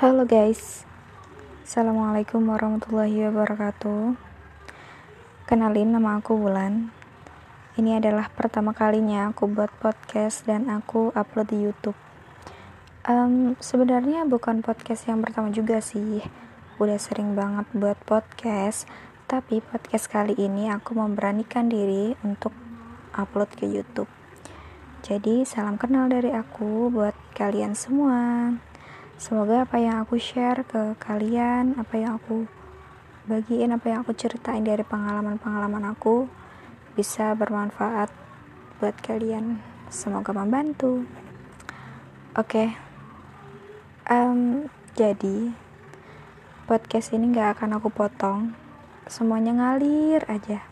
Halo guys, Assalamualaikum warahmatullahi wabarakatuh. Kenalin nama aku Wulan. Ini adalah pertama kalinya aku buat podcast dan aku upload di Youtube. Um, Sebenarnya bukan podcast yang pertama juga sih. Udah sering banget buat podcast. Tapi podcast kali ini aku memberanikan diri untuk upload ke Youtube. Jadi salam kenal dari aku buat kalian semua Semoga apa yang aku share ke kalian, apa yang aku bagiin, apa yang aku ceritain dari pengalaman-pengalaman aku bisa bermanfaat buat kalian. Semoga membantu. Oke, okay. um, jadi podcast ini gak akan aku potong, semuanya ngalir aja.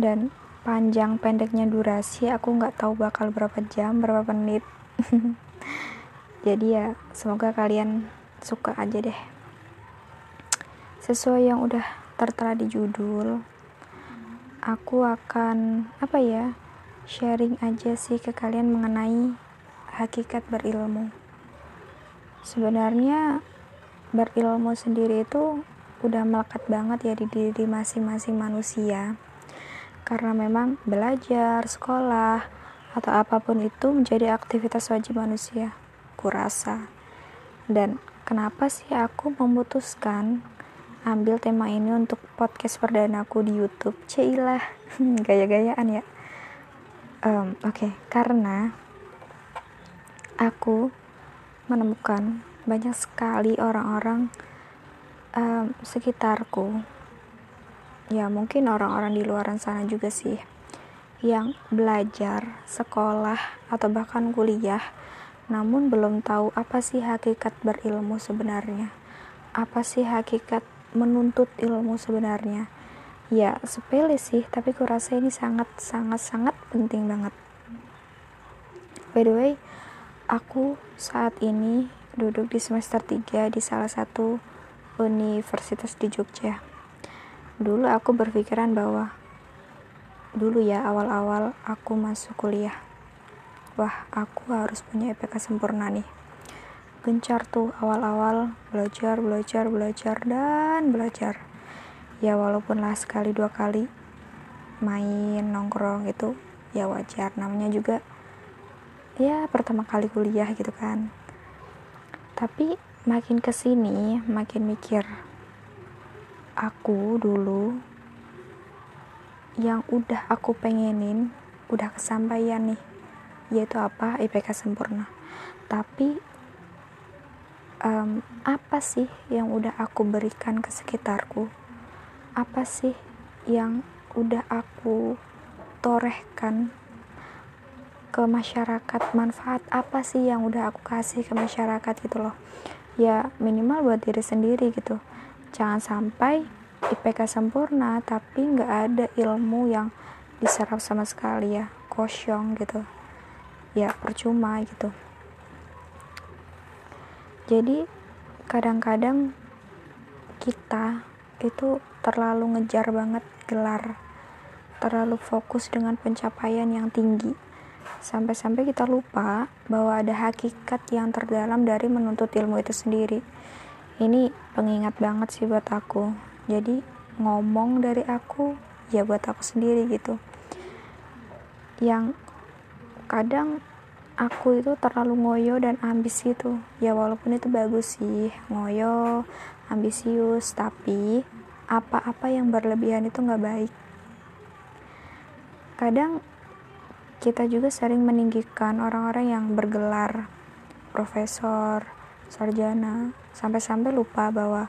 Dan panjang pendeknya durasi aku nggak tahu bakal berapa jam, berapa menit. jadi ya semoga kalian suka aja deh. Sesuai yang udah tertera di judul aku akan apa ya sharing aja sih ke kalian mengenai hakikat berilmu. Sebenarnya berilmu sendiri itu udah melekat banget ya di diri masing-masing manusia. Karena memang belajar, sekolah, atau apa pun itu menjadi aktivitas wajib manusia aku rasa. Dan kenapa sih aku memutuskan ambil tema ini untuk podcast perdana aku di YouTube? Cilah, gaya-gayaan ya. Um, Oke, okay. karena aku menemukan banyak sekali orang-orang um, sekitarku ya mungkin orang-orang di luaran sana juga sih yang belajar sekolah atau bahkan kuliah namun belum tahu apa sih hakikat berilmu sebenarnya. Apa sih hakikat menuntut ilmu sebenarnya? Ya, sepele sih, tapi kurasa ini sangat sangat sangat penting banget. By the way, aku saat ini duduk di semester 3 di salah satu universitas di Jogja. Dulu aku berpikiran bahwa dulu ya awal-awal aku masuk kuliah wah aku harus punya IPK sempurna nih. Gencar tuh awal-awal belajar belajar belajar dan belajar. Ya walaupun lah sekali dua kali main nongkrong itu ya wajar. Namanya juga ya pertama kali kuliah gitu kan. Tapi makin ke sini makin mikir aku dulu yang udah aku pengenin udah kesampaian nih yaitu apa? IPK sempurna. Tapi um, apa sih yang udah aku berikan ke sekitarku? Apa sih yang udah aku torehkan ke masyarakat? Manfaat apa sih yang udah aku kasih ke masyarakat gitu loh? Ya minimal buat diri sendiri gitu. Jangan sampai IPK sempurna tapi nggak ada ilmu yang diserap sama sekali ya. Kosong gitu ya percuma gitu. Jadi kadang-kadang kita itu terlalu ngejar banget gelar terlalu fokus dengan pencapaian yang tinggi. Sampai-sampai kita lupa bahwa ada hakikat yang terdalam dari menuntut ilmu itu sendiri. Ini pengingat banget sih buat aku. Jadi ngomong dari aku ya buat aku sendiri gitu. Yang kadang aku itu terlalu ngoyo dan ambis gitu ya walaupun itu bagus sih ngoyo ambisius tapi apa-apa yang berlebihan itu nggak baik. Kadang kita juga sering meninggikan orang-orang yang bergelar profesor sarjana sampai-sampai lupa bahwa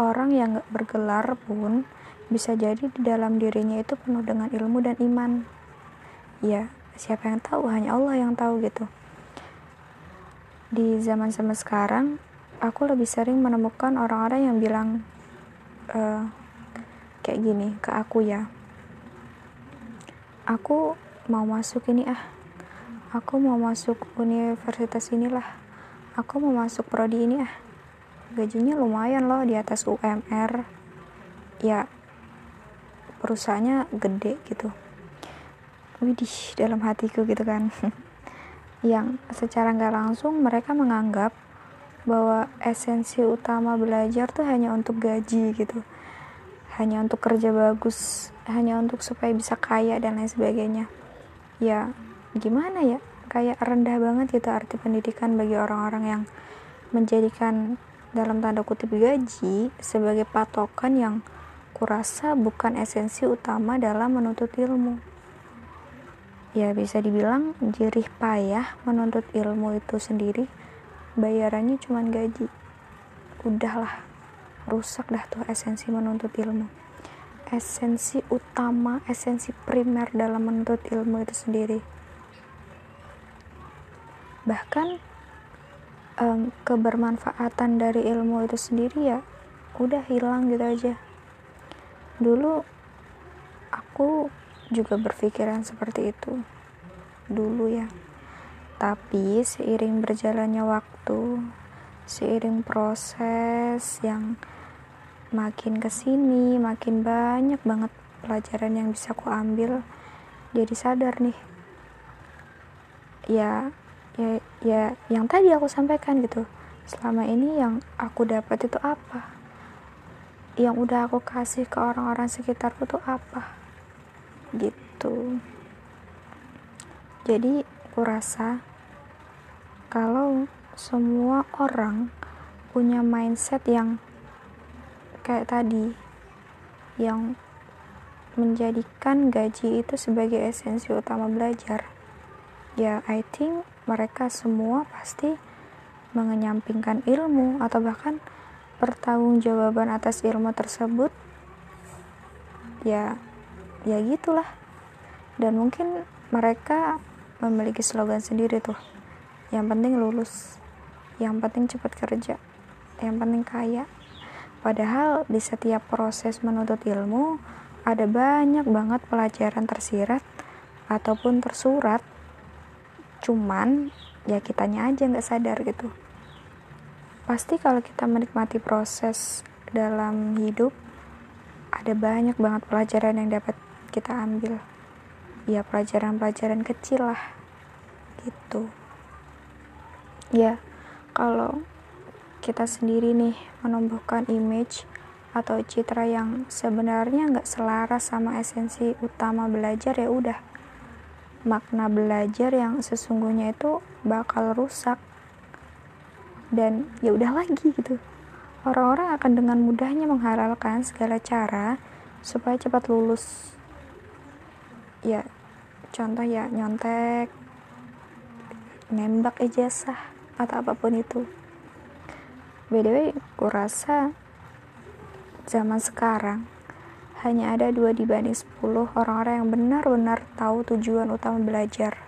orang yang nggak bergelar pun bisa jadi di dalam dirinya itu penuh dengan ilmu dan iman. Ya siapa yang tahu? Hanya Allah yang tahu gitu. Di zaman zaman sekarang aku lebih sering menemukan orang-orang yang bilang uh, kayak gini ke aku ya. Aku mau masuk ini ah. Aku mau masuk universitas inilah. Aku mau masuk prodi ini ah. Gajinya lumayan loh di atas UMR ya perusahaannya gede gitu widih dalam hatiku gitu kan. Yang secara nggak langsung mereka menganggap bahwa esensi utama belajar tuh hanya untuk gaji gitu. Hanya untuk kerja bagus hanya untuk supaya bisa kaya dan lain sebagainya. Ya gimana ya? Kayak rendah banget gitu arti pendidikan bagi orang-orang yang menjadikan dalam tanda kutip gaji sebagai patokan yang kurasa bukan esensi utama dalam menuntut ilmu ya bisa dibilang jerih payah menuntut ilmu itu sendiri. Bayarannya cuma gaji. Udahlah rusak dah tuh esensi menuntut ilmu. Esensi utama esensi primer dalam menuntut ilmu itu sendiri. Bahkan um, kebermanfaatan dari ilmu itu sendiri ya udah hilang gitu aja. Dulu aku juga berpikiran seperti itu dulu ya tapi seiring berjalannya waktu, seiring proses yang makin ke sini, makin banyak banget pelajaran yang bisa aku ambil, jadi sadar nih. Ya, ya, ya, yang tadi aku sampaikan gitu. Selama ini yang aku dapat itu apa? Yang udah aku kasih ke orang-orang sekitarku tuh apa? Gitu. Jadi, aku rasa kalau semua orang punya mindset yang kayak tadi yang menjadikan gaji itu sebagai esensi utama belajar ya I think mereka semua pasti mengenyampingkan ilmu atau bahkan pertanggungjawaban atas ilmu tersebut ya ya gitulah. Dan mungkin mereka memiliki slogan sendiri tuh. Yang penting lulus. Yang penting cepat kerja. Yang penting kaya. Padahal di setiap proses menuntut ilmu ada banyak banget pelajaran tersirat ataupun tersurat. Cuman ya kitanya aja nggak sadar gitu. Pasti kalau kita menikmati proses dalam hidup ada banyak banget pelajaran yang dapat kita ambil. Ya pelajaran-pelajaran kecil lah gitu. Ya kalau kita sendiri nih menumbuhkan image atau citra yang sebenarnya nggak selaras sama esensi utama belajar ya udah. Makna belajar yang sesungguhnya itu bakal rusak. Dan ya udah lagi gitu. Orang-orang akan dengan mudahnya menghalalkan segala cara supaya cepat lulus ya contoh ya nyontek nembak ijazah atau apa pun itu. By the way aku rasa zaman sekarang hanya ada dua dibanding 10 orang-orang yang benar-benar tahu tujuan utama belajar.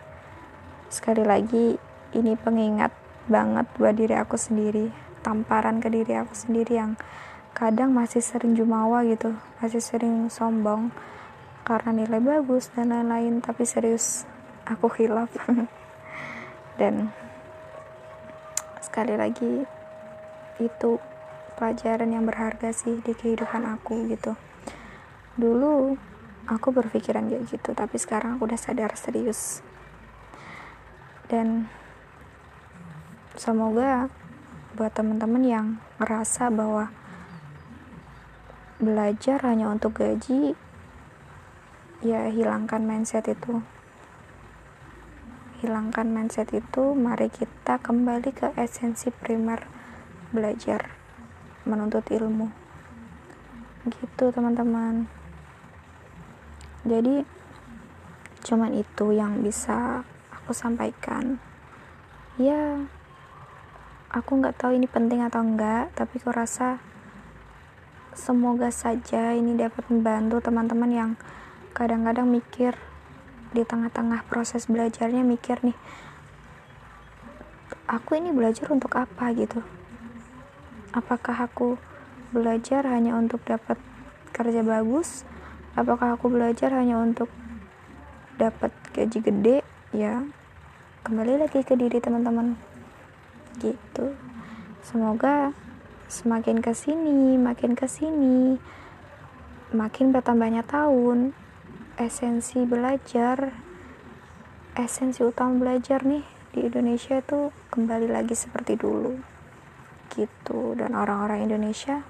Sekali lagi ini pengingat banget buat diri aku sendiri tamparan ke diri aku sendiri yang kadang masih sering jumawa gitu masih sering sombong karena nilai bagus dan lain-lain tapi serius aku hilaf. Dan sekali lagi itu pelajaran yang berharga sih di kehidupan aku gitu. Dulu aku berpikiran kayak gitu tapi sekarang aku udah sadar serius. Dan semoga buat teman-teman yang merasa bahwa belajar hanya untuk gaji ya hilangkan mindset itu hilangkan mindset itu, mari kita kembali ke esensi primer belajar menuntut ilmu. Gitu, teman-teman. Jadi cuman itu yang bisa aku sampaikan. Ya, aku nggak tahu ini penting atau enggak, tapi aku rasa semoga saja ini dapat membantu teman-teman yang kadang-kadang mikir di tengah-tengah proses belajarnya mikir nih aku ini belajar untuk apa? gitu. Apakah aku belajar hanya untuk dapat kerja bagus? Apakah aku belajar hanya untuk dapat gaji gede? Ya kembali lagi ke diri teman-teman. Gitu. Semoga semakin ke sini makin ke sini makin bertambahnya tahun esensi belajar esensi utama belajar nih di Indonesia itu kembali lagi seperti dulu gitu. Dan orang-orang Indonesia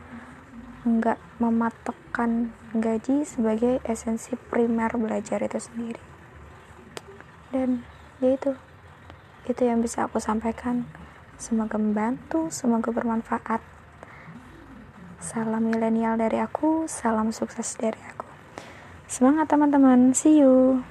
nggak mematokkan gaji sebagai esensi primer belajar itu sendiri. Dan ya itu itu yang bisa aku sampaikan. Semoga membantu semoga bermanfaat. Salam milenial dari aku salam sukses dari aku semangat teman-teman. See you